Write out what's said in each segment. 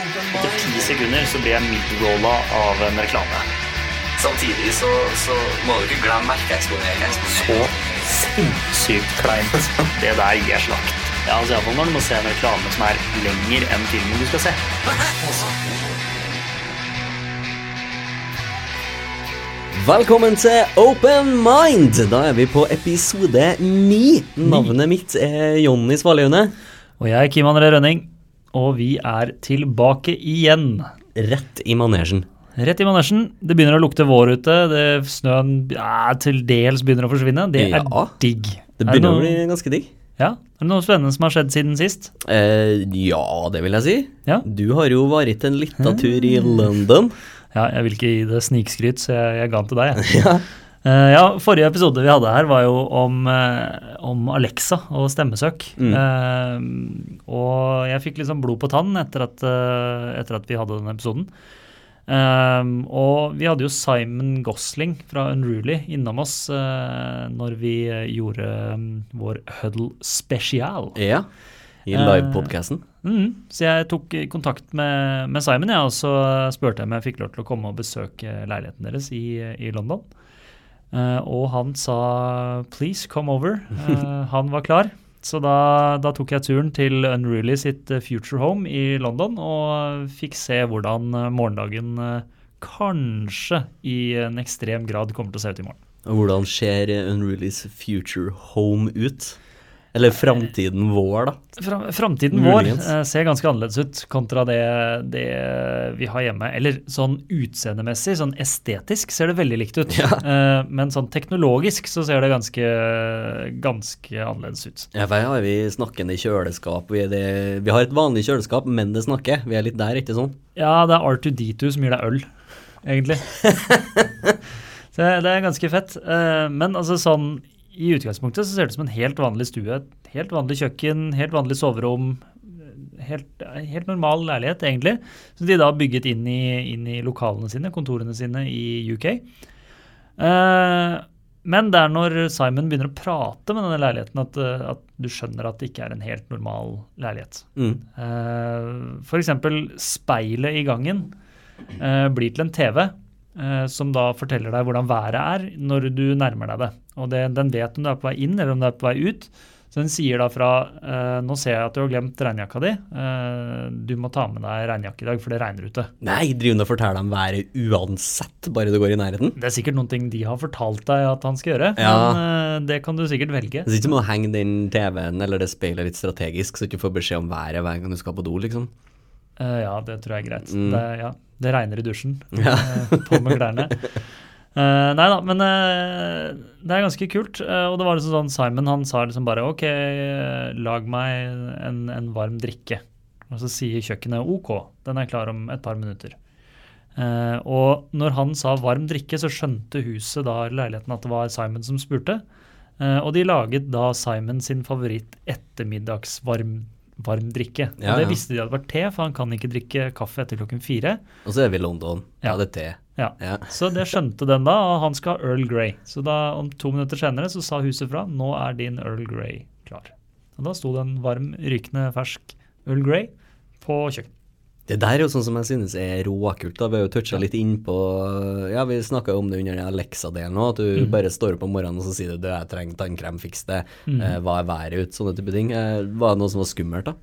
Etter ti sekunder så blir jeg midrolla av en reklame. Samtidig så, så må du ikke glemme merkeeksponering. Så sinnssykt kleint. Det der gir jeg slakt. Ja, altså Iallfall når du må se en reklame som er lenger enn filmen du skal se. Velkommen til Open Mind! Da er vi på episode ni. Navnet mitt er Jonny Svaløyene. Og jeg er Kim André Rønning, og vi er tilbake igjen. Rett i manesjen. Rett i manesjen. Det begynner å lukte vår ute. Det, snøen ja, til dels begynner å forsvinne. Det er Ja. digg. Det Er begynner å bli ganske digg. Ja, Er det noe spennende som har skjedd siden sist? Eh, ja, det vil jeg si. Ja. Du har jo vært en lita tur i London. Ja, jeg vil ikke gi det snikskryt, så jeg, jeg ga den til deg. Jeg. Eh, ja, Forrige episode vi hadde her, var jo om, uh, om Alexa og stemmesøk. Eh, og jeg fikk liksom blod på tann etter at, etter at vi hadde den episoden. Og vi hadde jo Simon Gosling fra Unruly innom oss når vi gjorde um, vår Huddle Special. Ja. I livepodkasten. Mm, så jeg tok kontakt med, med Simon, ja, og så spurte jeg om jeg fikk lov til å komme og besøke leiligheten deres i, i London. Eh, og han sa 'please come over'. Uh, han var klar. Så da, da tok jeg turen til Unruly sitt eh, Future Home i London og fikk se hvordan morgendagen kanskje i en ekstrem grad kommer til å se ut i morgen. Og hvordan ser Unruly's future home ut? Eller framtiden vår, da. Fram, framtiden vår eh, ser ganske annerledes ut kontra det, det vi har hjemme. Eller sånn utseendemessig, sånn estetisk ser det veldig likt ut. Eh, men sånn teknologisk så ser det ganske, ganske annerledes ut. Ja, for her har vi snakkende kjøleskap. Vi, det, vi har et vanlig kjøleskap, men det snakker. Vi er litt der, ikke sånn? Ja, det er R2D2 som gir deg øl, egentlig. så det er ganske fett. Eh, men altså sånn i utgangspunktet så ser det ut som en helt vanlig stue. Helt vanlig kjøkken, helt vanlig soverom. Helt, helt normal leilighet, egentlig. Som de da har bygget inn i, inn i lokalene sine, kontorene sine i UK. Uh, men det er når Simon begynner å prate med denne leiligheten at, eh, at du skjønner at det ikke er en helt normal leilighet. Mm. Uh, F.eks. speilet i gangen uh, blir til en TV uh, som da forteller deg hvordan været er når du nærmer deg det. Og det, den vet om du er på vei inn eller om du er på vei ut. Så den sier da fra eh, Nå ser jeg at du har glemt regnjakka di. Eh, du må ta med deg regnjakke i dag, for det regner ute. Nei, driver hun og forteller dem været uansett, bare du går i nærheten? Det er sikkert noen ting de har fortalt deg at han skal gjøre, Ja. men eh, det kan du sikkert velge. Det er ikke som å henge den TV-en eller det speilet litt strategisk, så du ikke får beskjed om været hver gang du skal på do, liksom. Eh, ja, det tror jeg er greit. Mm. Det, ja, det regner i dusjen. Ja. Eh, på med klærne. Eh, nei da, men uh, det er ganske kult. Uh, og det var liksom sånn Simon han sa liksom bare OK, lag meg en, en varm drikke. Og så sier kjøkkenet OK, den er klar om et par minutter. Og når han sa varm drikke, så skjønte huset da leiligheten at det var Simon som spurte. Og de laget da Simon sin favoritt ettermiddagsvarm varm drikke. Ja, og det visste de at det var te, for han kan ikke drikke kaffe etter klokken fire. Og så er vi i London. Ja, Ja. det er te. Ja. Ja. Så det skjønte den da, og han skal ha Earl Grey. Så da om to minutter senere så sa huset fra nå er din Earl Grey klar. Og da sto det en varm, rykende fersk Earl Grey på kjøkkenet. Det der er jo sånn som jeg synes er råkult. da. Vi har jo toucha litt innpå Ja, vi snakka om det under den Alexa-delen òg, at du Mm. bare står opp om morgenen og så sier du, du jeg trenger tannkrem, fiks det. Mm. Eh, hva er været ute? Sånne type ting. Eh, var det noe som var skummelt, da?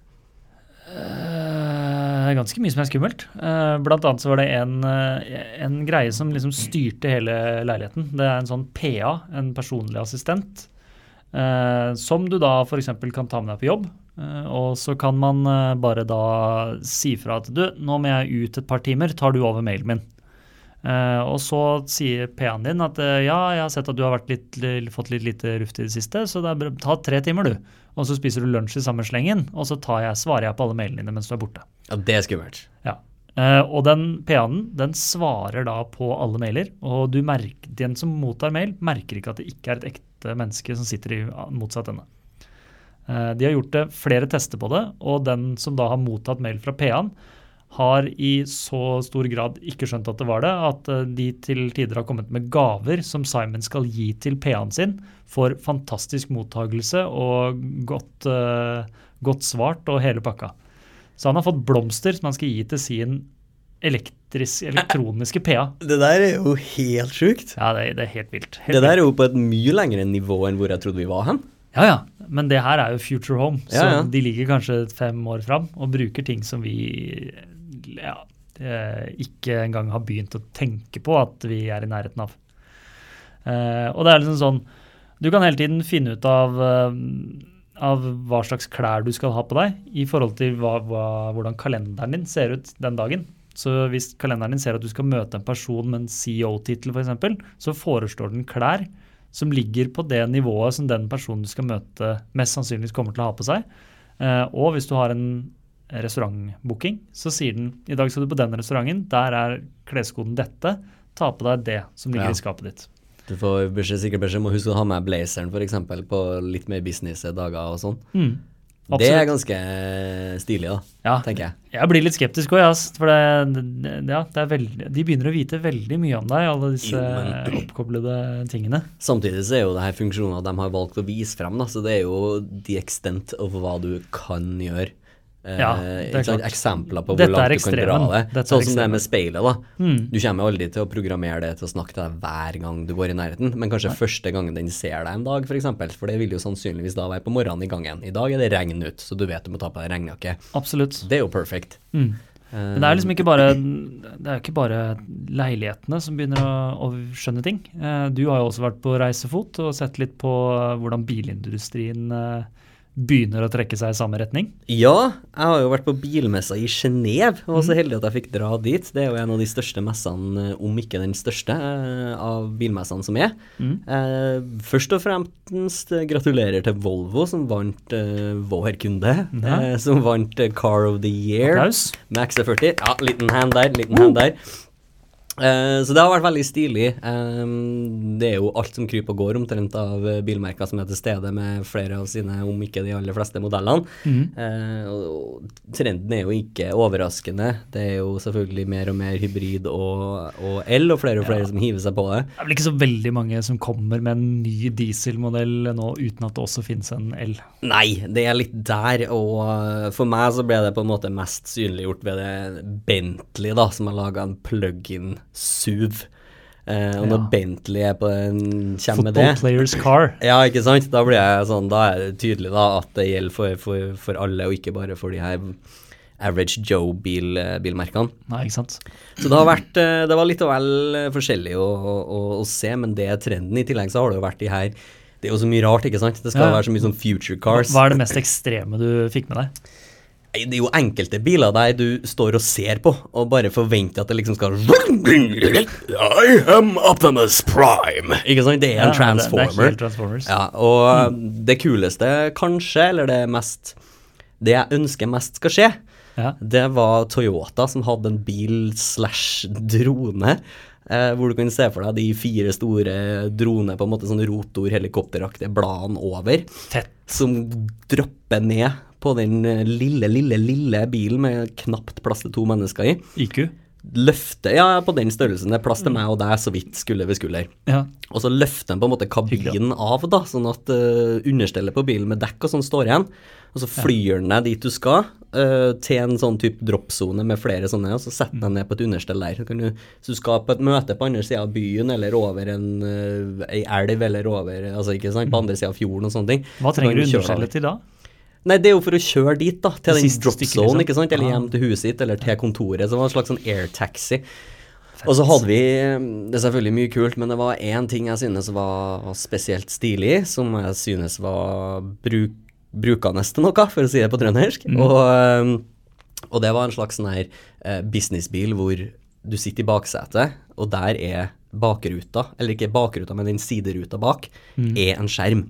Eh, ganske mye som er skummelt. Eh, blant annet så var det en, eh, en greie som liksom styrte hele leiligheten. Det er en sånn PA, en personlig assistent, eh, som du da f.eks. kan ta med deg på jobb. Og så kan man bare da si fra at du, nå må jeg ut et par timer, tar du over mailen min? Uh, og så sier PA-en din at uh, ja, jeg har sett at du har litt, li- fått litt lite luft i det siste, så det er ta tre timer, du. Og så spiser du lunsj i samme slengen, og så tar jeg, svarer jeg på alle mailene dine mens du er borte. Ja, det er skummelt. Ja. Uh, og den PA-en den svarer da på alle mailer, og du merker, den som mottar mail, merker ikke at det ikke er et ekte menneske som sitter i motsatt ende. Uh, de har gjort det flere tester på det, og den som da har mottatt mail fra PA-en, har i så stor grad ikke skjønt at det var det, at eh, de til tider har kommet med gaver som Simon skal gi til PA-en sin for fantastisk mottagelse og godt, eh, godt svart og hele pakka. Så han har fått blomster som han skal gi til sin elektroniske PA. Det der er jo helt sjukt. Ja, det, det er helt vilt. Helt Det der er jo på et mye lengre nivå enn hvor jeg trodde vi var hen. Ja, ja. Men det her er jo Future Home, så Ja, ja. de ligger kanskje fem år fram og bruker ting som vi ja, ikke engang har begynt å tenke på at vi er i nærheten av. Eh, og det er liksom sånn Du kan hele tiden finne ut av, eh, av hva slags klær du skal ha på deg, i forhold til hva, hva, hvordan kalenderen din ser ut den dagen. Så hvis kalenderen din ser at du skal møte en person med en CEO-tittel f.eks., så foreslår den klær som ligger på det nivået som den personen du skal møte, mest sannsynligvis kommer til å ha på seg. Eh, og hvis du har en restaurantbooking, så sier den i dag skal du på den restauranten, der er kleskoden dette, ta på deg det som ligger Ja. i skapet ditt. Du får beskjed, sikkert beskjed om å huske å ha med blazeren for eksempel, på litt mer business-dager og sånn. Mm, Det er ganske stilig, da, Ja, tenker jeg. Jeg blir litt skeptisk òg, for det, ja, det er veldig, de begynner å vite veldig mye om deg, alle disse Jo, oppkoblede tingene. Samtidig så er jo det her funksjoner de har valgt å vise frem, da, så det er jo the extent of hva du kan gjøre. Eh, Ja, er. Eksempler på hvor er langt du kan dra det. Dette er sånn som det med speilet. da. Mm. Du kommer aldri til å programmere det til å snakke til deg hver gang du går i nærheten, men kanskje første gangen den ser deg en dag, f.eks. For, eksempel, for det vil jo sannsynligvis da være på morgenen i gangen. I dag er det regn ute, så du vet du må ta på deg regnjakke. Absolutt. Det er jo perfect. Mm. Eh, Men det er liksom ikke bare, det er ikke bare leilighetene som begynner å, å skjønne ting. Eh, Du har jo også vært på reisefot og sett litt på hvordan bilindustrien begynner å trekke seg i samme retning. Ja, jeg har jo vært på bilmessa i Genéve, og var så heldig at jeg fikk dra dit. Det er jo en av de største messene, om ikke den største, eh, av bilmessene som er. Mm. Først og fremst eh, gratulerer til Volvo, som vant vår kunde. Ja. Som vant Car of the Year Applaus. med XC40. Ja, liten hand der, liten hand der. Eh, så det har vært veldig stilig. Um, det er jo alt som kryper og går omtrent av eh, bilmerker som er til stede med flere av sine, om ikke de aller fleste modellene. Mm. Uh, og, trenden er jo ikke overraskende. Det er jo selvfølgelig mer og mer hybrid og, og el, og flere og flere som hiver seg på det. Det er vel ikke så veldig mange som kommer med en ny dieselmodell nå uten at det også finnes en el. Nei, det er litt der, og for meg så ble det på en måte mest synliggjort ved det Bentley, da, som har laga en plug-in SUV. Eh, og når Ja. Bentley er på en, kommer med det Football players car. Ja, ikke sant? Da sånn, da er det tydelig da at det gjelder for, for, for alle, og ikke bare for de her average Joe-bilmerkene. Bil. Nei, ikke sant. Så det har vært, eh, det var litt og vel eh, forskjellig å, å, å se, men det er trenden. I tillegg så har det jo vært de her Det er jo så mye rart, ikke sant? Det skal Ja. være så mye sånn future cars. hva er det mest ekstreme du fikk med deg? Nei, Det er jo enkelte biler der du står og ser på, og bare forventer at det liksom skal I am Optimus Prime. Ikke sant? Det er en Ja, transformer. Det er helt Transformers. Ja, og det kuleste, kanskje, eller det mest Det jeg ønsker mest skal skje, Ja. det var Toyota som hadde en bil slash drone. Eh, hvor du kan se for deg de fire store droner, på en måte sånn rotor-helikopteraktige bladene over, Fett. som dropper ned på den eh, lille, lille, lille bilen med knapt plass til to mennesker i. IQ. Løfte, ja, på den størrelsen. Det er plass til meg og deg så vidt skulder ved skulder. Ja. Og så løfter den på en måte kabinen av, da, sånn at uh, understellet på bilen med dekk og sånn står igjen. Og så flyr den deg dit du skal, uh, til en sånn type droppsone med flere sånne, og så setter den ned på et understell der. Så, kan du, hvis du skal på et møte på andre sida av byen, eller over en uh, ei elv, eller over altså ikke sant, på andre sida av fjorden og sånne ting. Hva trenger du understellet til da? Nei, det er jo for å kjøre dit, da. Til den drop zone, liksom. ikke sant. Eller hjem til huset sitt, eller til kontoret. Så det var en slags sånn airtaxi. Og så hadde vi Det er selvfølgelig mye kult, men det var én ting jeg synes var spesielt stilig, som jeg synes var bruk, brukende til noe, for å si det på trøndersk. Og, um, og det var en slags sånn her eh, businessbil hvor du sitter i baksetet, og der er bakruta, eller ikke bakruta, men den sideruta bak, er en skjerm.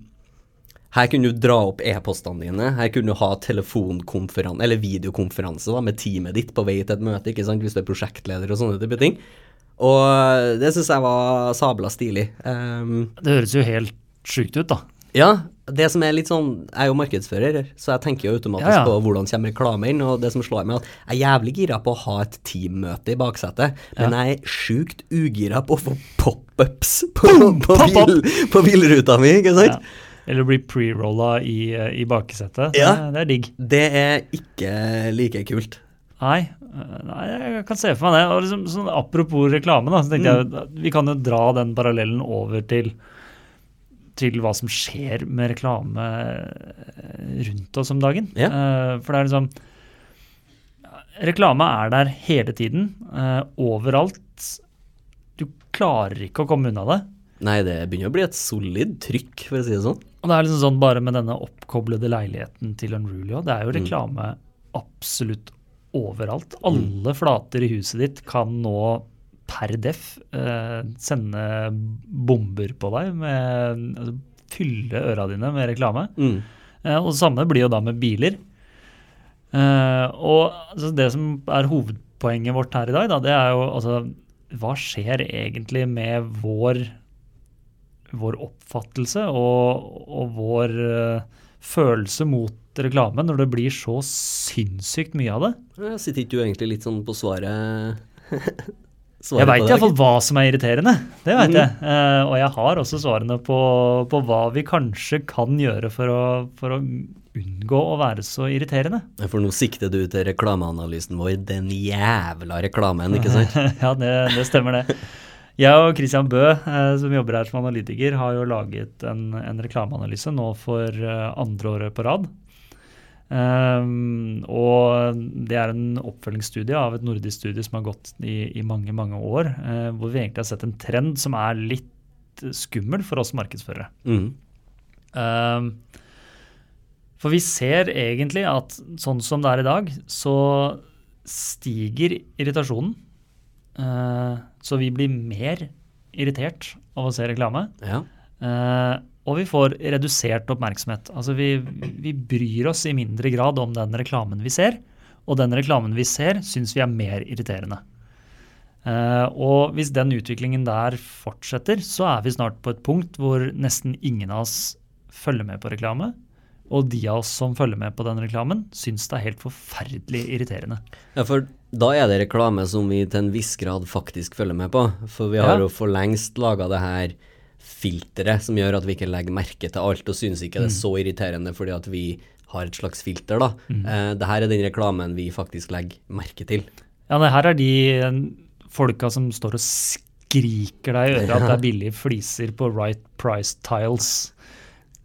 Her kunne du dra opp e-postene dine, her kunne du ha telefonkonferanse, eller videokonferanse da, med teamet ditt på vei til et møte, ikke sant, hvis du er prosjektleder og sånne type ting. Og det syns jeg var sabla stilig. Um, Det høres jo helt sjukt ut, da. ja, det som er litt sånn Jeg er jo markedsfører, så jeg tenker jo automatisk Ja, ja. på hvordan kommer reklame inn, og det som slår meg, at jeg er jævlig gira på å ha et teammøte i baksetet, men jeg er sjukt ugira på å få pop-ups på, på, bil, på bilruta mi, ikke sant? Eller bli pre-rolla i, eh, i baksetet. Ja. det er digg. Det er ikke like kult. Nei, øh, nei, jeg kan se for meg det. Liksom, sånn, apropos reklame, da, så tenkte jeg vi kan jo dra den parallellen over til, til hva som skjer med reklame eh, rundt oss om dagen. Ja. Eh, for det er liksom Reklame er der hele tiden, eh, overalt. Du klarer ikke å komme unna det. Nei, det begynner å bli et solid trykk, for å si det sånn. Og det er liksom sånn bare med denne oppkoblede leiligheten til Unrulio. Det er jo reklame absolutt overalt. Alle flater i huset ditt kan nå per def eh, sende bomber på deg med altså, Fylle øra dine med reklame. Mm. Eh, og det samme blir jo da med biler. Eh, og altså, det som er hovedpoenget vårt her i dag, da, det er jo altså Hva skjer egentlig med vår, vår oppfattelse og, og vår uh, følelse mot reklame når det blir så sinnssykt mye av det? Jeg sitter ikke du egentlig litt sånn på svaret Jeg veit iallfall hva som er irriterende. Det vet mm. jeg. Uh, og jeg har også svarene på, på hva vi kanskje kan gjøre for å, for å unngå å være så irriterende. For nå sikter du til reklameanalysen vår, den jævla reklamen, ikke sant? ja, det, det stemmer det. Jeg og Christian Bø, eh, som jobber her som analytiker, har jo laget en, en reklameanalyse nå for eh, andre året på rad. Um, og det er en oppfølgingsstudie av et nordisk studie som har gått i, i mange mange år, Uh, hvor vi egentlig har sett en trend som er litt skummel for oss markedsførere. Mm. Um, for vi ser egentlig at sånn som det er i dag, så stiger irritasjonen. Eh, så vi blir mer irritert av å se reklame. Ja. Eh, og vi får redusert oppmerksomhet. Altså vi, vi bryr oss i mindre grad om den reklamen vi ser, og den reklamen vi ser, syns vi er mer irriterende. Eh, og hvis den utviklingen der fortsetter, så er vi snart på et punkt hvor nesten ingen av oss følger med på reklame. Og de av oss som følger med på den reklamen, syns det er helt forferdelig irriterende. ja, for da er det reklame som vi til en viss grad faktisk følger med på. For vi har Ja. jo for lengst laga det her filteret som gjør at vi ikke legger merke til alt, og synes ikke det er så irriterende fordi at vi har et slags filter, da. Eh, det her er den reklamen vi faktisk legger merke til. Ja, det her er de folka som står og skriker deg i øret at det er billige fliser på right price tiles.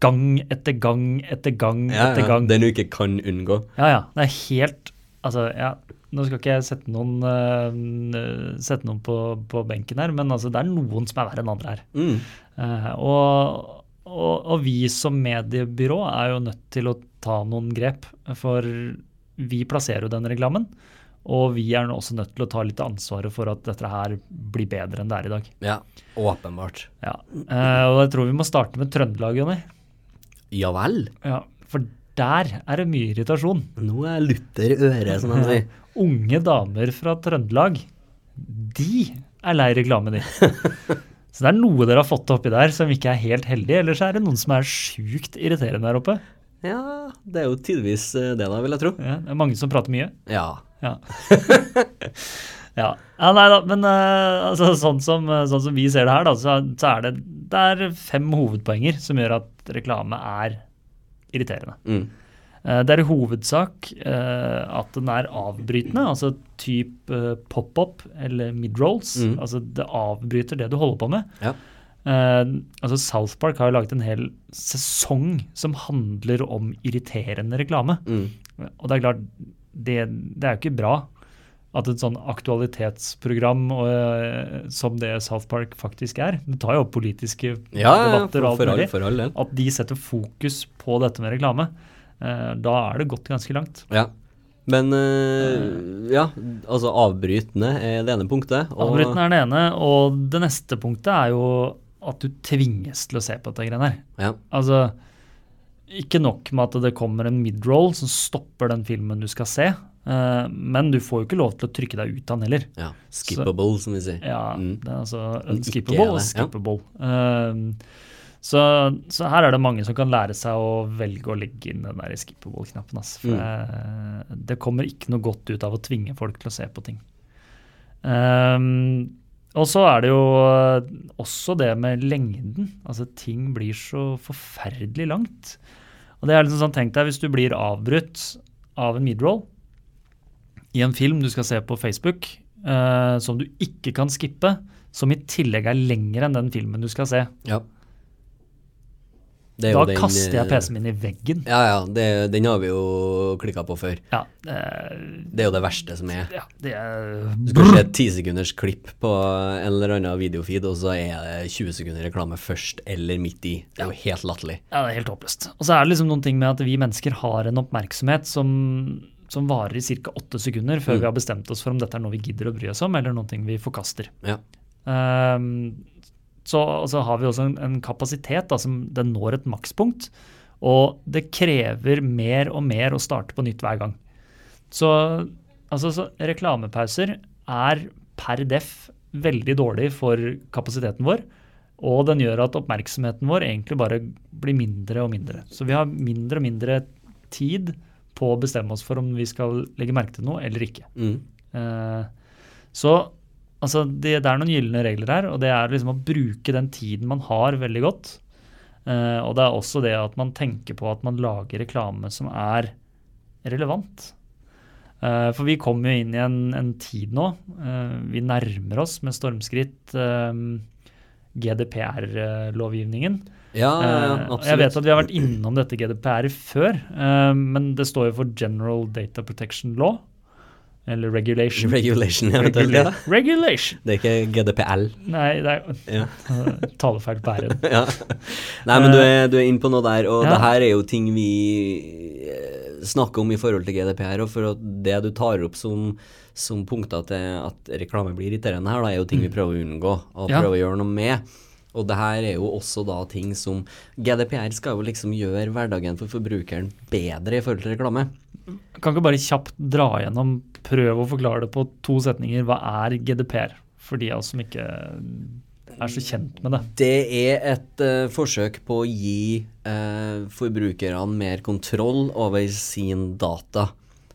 Gang etter gang etter gang etter gang. Den du ikke kan unngå. Ja, ja. Det er helt Altså, ja, nå skal ikke jeg sette noen, uh, sette noen på, på benken her, men altså, det er noen som er verre enn andre her. Mm. Uh, og, og, og vi som mediebyrå er jo nødt til å ta noen grep, for vi plasserer jo den reklamen. Og vi er nå også nødt til å ta litt ansvaret for at dette her blir bedre enn det er i dag. Ja, åpenbart. Ja. uh, og jeg tror vi må starte med Trøndelag, Jonny. Ja vel. Ja, for der er det mye irritasjon. Nå er Luther øret, som de sier. Unge damer fra Trøndelag, de er lei reklamen din. Så det er noe dere har fått oppi der som ikke er helt heldig, eller så er det noen som er sjukt irriterende der oppe. Ja, det er jo tidvis eh, det, da, vil jeg tro. Ja, det er mange som prater mye. Ja. Ja. ja. ja nei da, men eh, altså, sånn, som, sånn som vi ser det her, da, så, så er det, det er fem hovedpoenger som gjør at reklame er irriterende. Mm. Eh, Det er i hovedsak eh, at den er avbrytende, altså type eh, pop-up eller mid-rolls. Mm. Altså det avbryter det du holder på med. Ja. Altså South Park har jo laget en hel sesong som handler om irriterende reklame. Mm. Og det er klart, det, det er jo ikke bra at et sånn aktualitetsprogram og, som det South Park faktisk er, det tar jo opp politiske Ja, debatter og alt mulig, at de setter fokus på dette med reklame, da er det gått ganske langt. Ja. Men øh, ja, altså avbrytende er det ene punktet. Avbrytende er det ene, og det neste punktet er jo at du tvinges til å se på dette greiene her. Ja. Altså, ikke nok med at det kommer en midroll som stopper den filmen du skal se, øh, men du får jo ikke lov til å trykke deg ut av den heller. ja. Skippable, som vi sier. Ja, Mm. det er altså unskippable og skippable. ja. skippable. Så, så her er det mange som kan lære seg å velge å legge inn den der skippable-knappen. Altså, for Mm. det, det kommer ikke noe godt ut av å tvinge folk til å se på ting. Um, Og så er det jo også det med lengden. Altså ting blir så forferdelig langt. Og det er liksom sånn, tenk deg hvis du blir avbrutt av en midroll i en film du skal se på Facebook, uh, som du ikke kan skippe, som i tillegg er lengre enn den filmen du skal se. Ja. Da den, kaster jeg eh, PC-en min i veggen. Ja, ja, det, den har vi jo klikka på før. Ja, det, Det er jo det verste som er. ja det er Du skal se et tisekunders klipp på en eller annen videofeed, og så er det 20 sekunder reklame først eller midt i. Det er jo helt latterlig. Ja, det er helt håpløst. Og så er det liksom noen ting med at vi mennesker har en oppmerksomhet som, som varer i ca. åtte sekunder før Mm. vi har bestemt oss for om dette er noe vi gidder å bry oss om, eller noe vi forkaster. Ja. Ehm, så, så har vi også en, en kapasitet da, som den når et makspunkt. Og det krever mer og mer å starte på nytt hver gang. Så, altså, så reklamepauser er per def veldig dårlig for kapasiteten vår. Og den gjør at oppmerksomheten vår egentlig bare blir mindre og mindre. Så vi har mindre og mindre tid på å bestemme oss for om vi skal legge merke til noe eller ikke. Mm. Uh, så altså, det, det er noen gylne regler her, og det er liksom å bruke den tiden man har, veldig godt. Eh, og det er også det at man tenker på at man lager reklame som er relevant. Eh, for vi kommer jo inn i en, en tid nå. eh, vi nærmer oss med stormskritt eh, GDPR-lovgivningen. Ja, ja, ja, Eh, absolutt. Jeg vet at vi har vært innom dette GDPR før, eh, men det står jo for General Data Protection Law. Eller regulation. Regulation, eventuelt. Ja. Regulation! Det er ikke GDPL. Nei, det er Ja. talefeil på r-en. ja. Nei, men du er, du er inne på noe der, og Ja. det her er jo ting vi eh, snakker om i forhold til GDPR, og for det du tar opp som, som punkter til at reklame blir irriterende her, da, er jo ting vi prøver å unngå, og Ja. prøver å gjøre noe med. Og det her er jo også da ting som GDPR skal jo liksom gjøre hverdagen for forbrukeren bedre i forhold til reklame. Kan ikke bare kjapt dra gjennom, prøve å forklare det på to setninger. Hva er GDPR? For de av oss som ikke er så kjent med det. Det er et uh, forsøk på å gi uh, forbrukerne mer kontroll over sin data.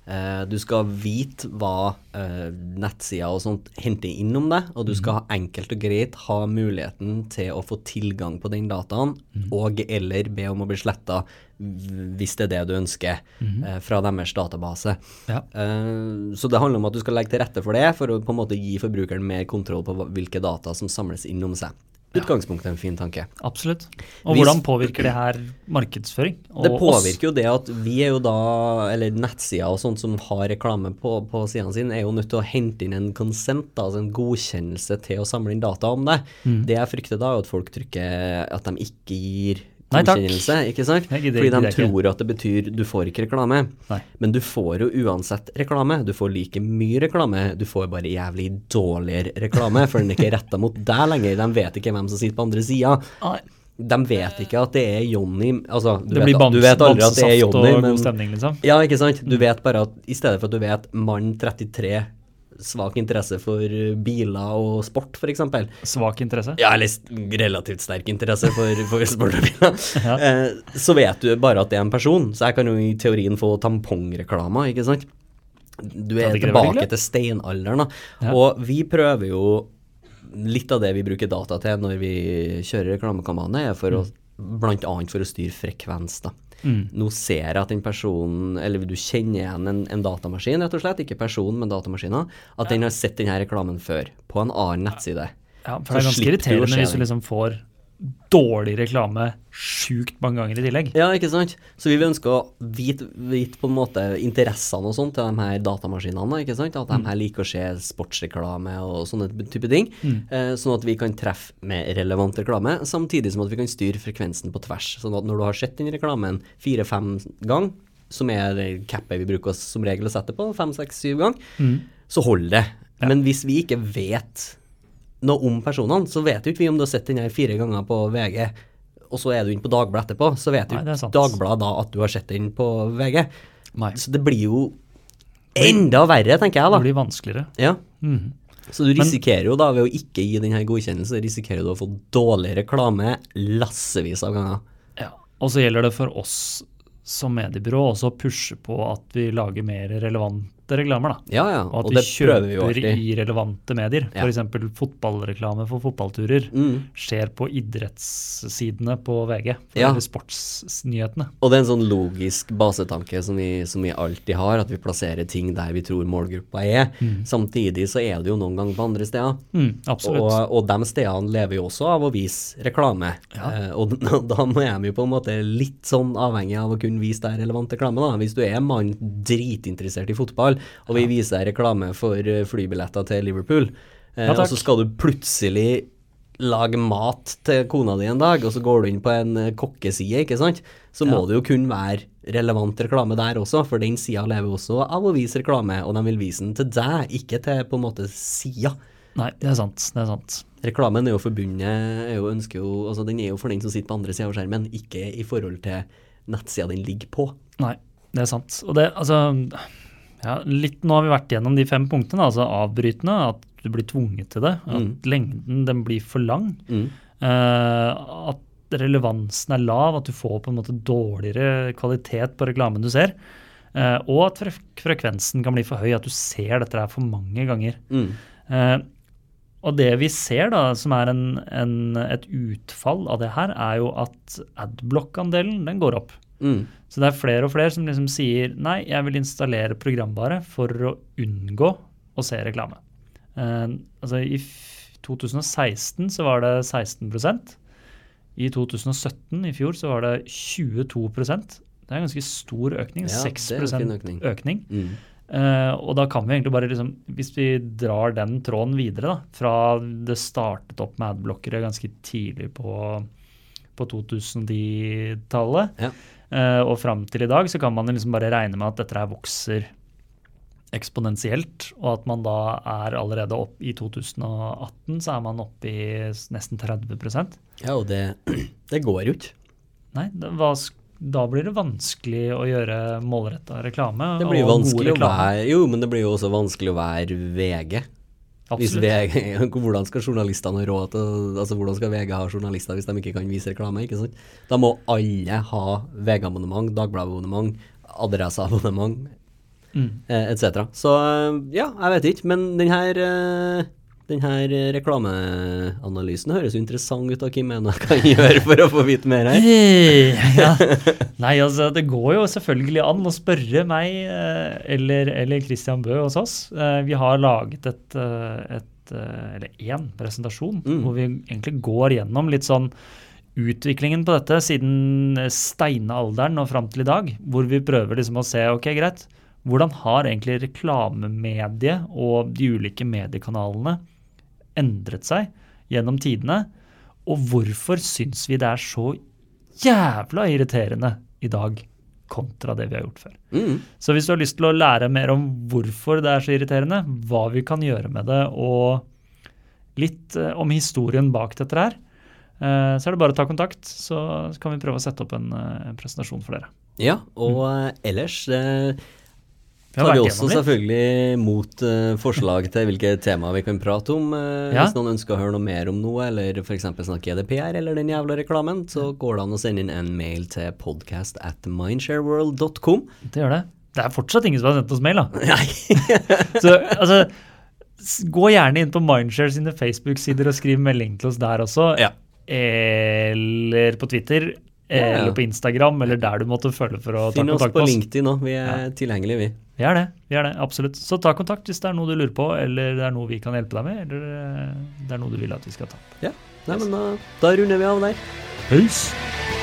Eh, du skal vite hva uh, nettsider og sånt henter inn om deg, og du skal enkelt og greit ha muligheten til å få tilgang på den dataen, og eller be om å bli sletta hvis det er det du ønsker, eh, fra deres database. Ja. Eh, så det handler om at du skal legge til rette for det, for å på en måte gi forbrukeren mer kontroll på hvilke data som samles inn om seg. Utgangspunktet en fin tanke. Absolutt. Og Hvis- hvordan påvirker det her markedsføring? Og Det oss? påvirker jo det at vi er jo da, eller nettsida og sånt som har reklame på, på sidene sine, er jo nødt til å hente inn en consent, altså en godkjennelse til å samle inn data om det. Mm. Det jeg frykter da, er at folk trykker at de ikke gir. Godkjennelse, ikke sant? Fordi de tror at det betyr du får ikke reklame. Nei. Men du får jo uansett reklame. Du får like mye reklame, du får bare jævlig dårligere reklame, for den er ikke retta mot deg lenger. De vet ikke hvem som sitter på andre sida. De vet ikke at det er Jonny altså, du, Det vet, blir bams, du vet aldri at det er Jonny, og men god stemning, liksom. Ja, ikke sant? Du vet bare at i stedet for at du vet mann 33, svak interesse for uh, biler og sport, f.eks. Svak interesse. Ja, eller relativt sterk interesse for, for sport og biler. Ja. eh, så vet du bare at det er en person, så jeg kan jo i teorien få tampongreklamer, ikke sant? Du er tilbake til steinalderen, da. Ja. Og vi prøver jo Litt av det vi bruker data til når vi kjører reklamekampanje, er for å blant annet for å styre frekvens, da. Mm. Nå ser jeg at den personen, eller du kjenner igjen en, en datamaskin, rett og slett, ikke personen, men datamaskinen, at den har sett denne reklamen før, på en annen nettside. Ja, for det er ganske irriterende hvis du liksom får dårlig reklame sjukt mange ganger i tillegg. Ja, ikke sant? Så vi vil ønske å vite, vite på en måte interessene og sånt til de her datamaskinene, ikke sant? At de her liker å se sportsreklame og sånne type ting, eh, sånn at vi kan treffe med relevant reklame, samtidig som at vi kan styre frekvensen på tvers. Sånn at når du har sett den reklamen fire-fem gang, som er capet vi bruker oss som regel å sette på, fem, seks, syv gang, Mm. så holder det. Men hvis vi ikke vet noe om personene, så vet jo ikke vi om du har sett den her fire ganger på VG, og så er du inne på Dagbladet etterpå, så vet jo ikke. Dagbladet da at du har sett den på VG. Nei. Så det blir jo enda verre, tenker jeg da. Det blir vanskeligere. Ja. Mm. Så du risikerer jo da, ved å ikke gi denne godkjennelsen, risikerer du å få dårlig reklame lassevis av ganger. Ja. Og så gjelder det for oss som mediebyrå også å pushe på at vi lager mer relevant relevante reklamer. da. Ja, ja. Og at Og de det prøver vi jo kjøper i relevante medier. Ja. F.eks. fotballreklame for fotballturer Mm. skjer på idrettssidene på VG. Ja. eller sportsnyhetene. Og det er en sånn logisk basetanke som vi, som vi alltid har, at vi plasserer ting der vi tror målgruppa er. Samtidig så er det jo noen ganger på andre steder. Mm, absolutt. Og, og de stedene lever jo også av å vise reklame. Ja. Eh, og da må jeg jo på en måte litt sånn avhengig av å kunne vise deg relevant reklame. da. Hvis du er mann dritinteressert i fotball, og vi viser deg reklame for eh, flybilletter til Liverpool, eh, og så skal du plutselig lage mat til kona di en dag, og så går du inn på en eh, kokkeside, ikke sant, så må det jo kun være relevant reklame der også, for den sida lever også av å vise reklame, og de vil vise den til deg, ikke til på en måte sida. Nei, det er sant. Det er sant. Reklamen er jo forbundet er jo, ønsker jo, altså Den er jo for den som sitter på andre sida av skjermen, ikke i forhold til nettsida den ligger på. Nei, det er sant. Og det, altså ja, litt Nå har vi vært gjennom de fem punktene. altså Avbrytende, at du blir tvunget til det. At Mm. lengden den blir for lang. Mm. Uh, at relevansen er lav, at du får på en måte dårligere kvalitet på reklamen du ser. Uh, og at frek frekvensen kan bli for høy, at du ser dette her for mange ganger. Mm. Uh, og det vi ser, da, som er en, en, et utfall av det her, er jo at adblock-andelen den går opp. Mm. Så det er flere og flere som liksom sier nei, jeg vil installere programvare for å unngå å se reklame. Uh, altså I f 2016 så var det 16% I 2017, i fjor, så var det 22% Det er en ganske stor økning. Ja, 6 det er en fin økning. økning. Mm. Uh, og da kan vi egentlig bare liksom, Hvis vi drar den tråden videre, da, fra det startet opp med adblockere ganske tidlig på, på 2010-tallet, Ja. Eh, og fram til i dag, så kan man liksom bare regne med at dette her vokser eksponentielt, og at man da er allerede opp i 2018, så er man oppe i nesten 30% Ja, og det, det går jo ikke. Nei, det, hva, da blir det vanskelig å gjøre målretta reklame. Det blir og vanskelig å være Jo, men det blir jo også vanskelig å være VG. VG, hvordan skal journalistene ha råd til altså Hvordan skal VG ha journalister hvis de ikke kan vise reklame? ikke sant? Da må alle ha VG-abonnement, Dagbladet-abonnement, Adresse-abonnement Mm. eh, etc. Så eh, ja, jeg vet ikke, men den her den her eh, reklameanalysen høres jo interessant ut, Kim, det kan gjøre for å få vite mer her? Ja. Nei, altså det går jo selvfølgelig an å spørre meg eh, eller, eller Christian Bø hos oss. Eh, Vi har laget et, et eller én presentasjon Mm. hvor vi egentlig går gjennom litt sånn utviklingen på dette siden steinalderen og fram til i dag. Hvor vi prøver liksom å se ok, greit, hvordan har egentlig reklamemediet og de ulike mediekanalene endret seg gjennom tidene? Og hvorfor syns vi det er så jævla irriterende i dag kontra det vi har gjort før? Mm. Så hvis du har lyst til å lære mer om hvorfor det er så irriterende, hva vi kan gjøre med det, og litt eh, om historien bak dette her, eh, så er det bare å ta kontakt, så kan vi prøve å sette opp en, eh, en presentasjon for dere. Ja, og mm. ellers tar vi også selvfølgelig mot uh, forslag til hvilke temaer vi kan prate om. Uh, Ja. Hvis noen ønsker å høre noe mer om noe, eller f.eks. snakke GDPR eller den jævla reklamen, så går det an å sende inn en mail til podcast at mindshareworld.com. Det gjør det. Det er fortsatt ingen som har sendt oss mail, da. Nei. Så altså, gå gjerne inn på Mindshare sine Facebook-sider og skriv melding til oss der også. Ja. Eller på Twitter. Ja, ja. Eller på Instagram, eller der du måtte føle for å ta Finn oss kontakt med oss. på LinkedIn òg, vi er tilgjengelige, vi. Vi er det, vi er det, absolutt. Så ta kontakt hvis det er noe du lurer på, eller det er noe vi kan hjelpe deg med, eller eh, det er noe du vil at vi skal ta. Ja, Nei, men da, da runder vi av der. Peace!